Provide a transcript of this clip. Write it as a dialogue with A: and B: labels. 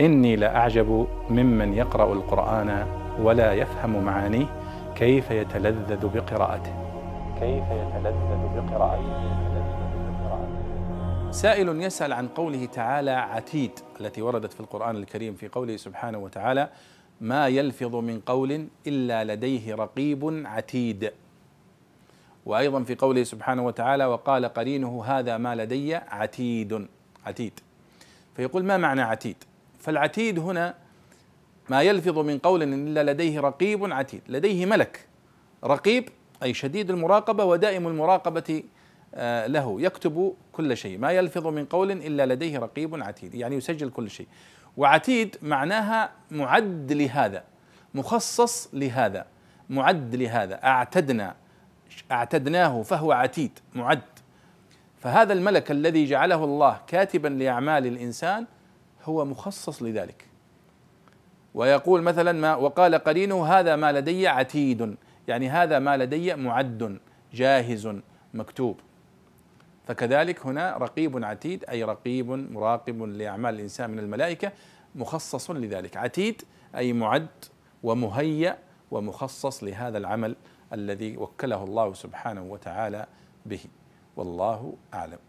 A: إني لأعجب ممن يقرأ القرآن ولا يفهم معانيه كيف يتلذذ بقراءته. كيف يتلذذ بقراءته. سائل يسأل عن قوله تعالى عتيد التي وردت في القرآن الكريم في قوله سبحانه وتعالى ما يلفظ من قول إلا لديه رقيب عتيد وأيضا في قوله سبحانه وتعالى وقال قرينه هذا ما لدي عتيد عتيد. فيقول ما معنى عتيد؟ فالعتيد هنا ما يلفظ من قول إلا لديه رقيب عتيد. لديه ملك. رقيب أي شديد المراقبة ودائم المراقبة آه، له. يكتب كل شيء. ما يلفظ من قول إلا لديه رقيب عتيد. يعني يسجل كل شيء. وعتيد معناها معد لهذا. مخصص لهذا. معد لهذا. أعتدنا. أعتدناه فهو عتيد. معد. فهذا الملك الذي جعله الله كاتبا لأعمال الإنسان هو مخصص لذلك. ويقول مثلا ما وقال قرينه هذا ما لدي عتيد يعني هذا ما لدي معد جاهز مكتوب. فكذلك هنا رقيب عتيد أي رقيب مراقب لأعمال الإنسان من الملائكة مخصص لذلك. عتيد أي معد ومهيأ ومخصص لهذا العمل الذي وكله الله سبحانه وتعالى به. والله أعلم.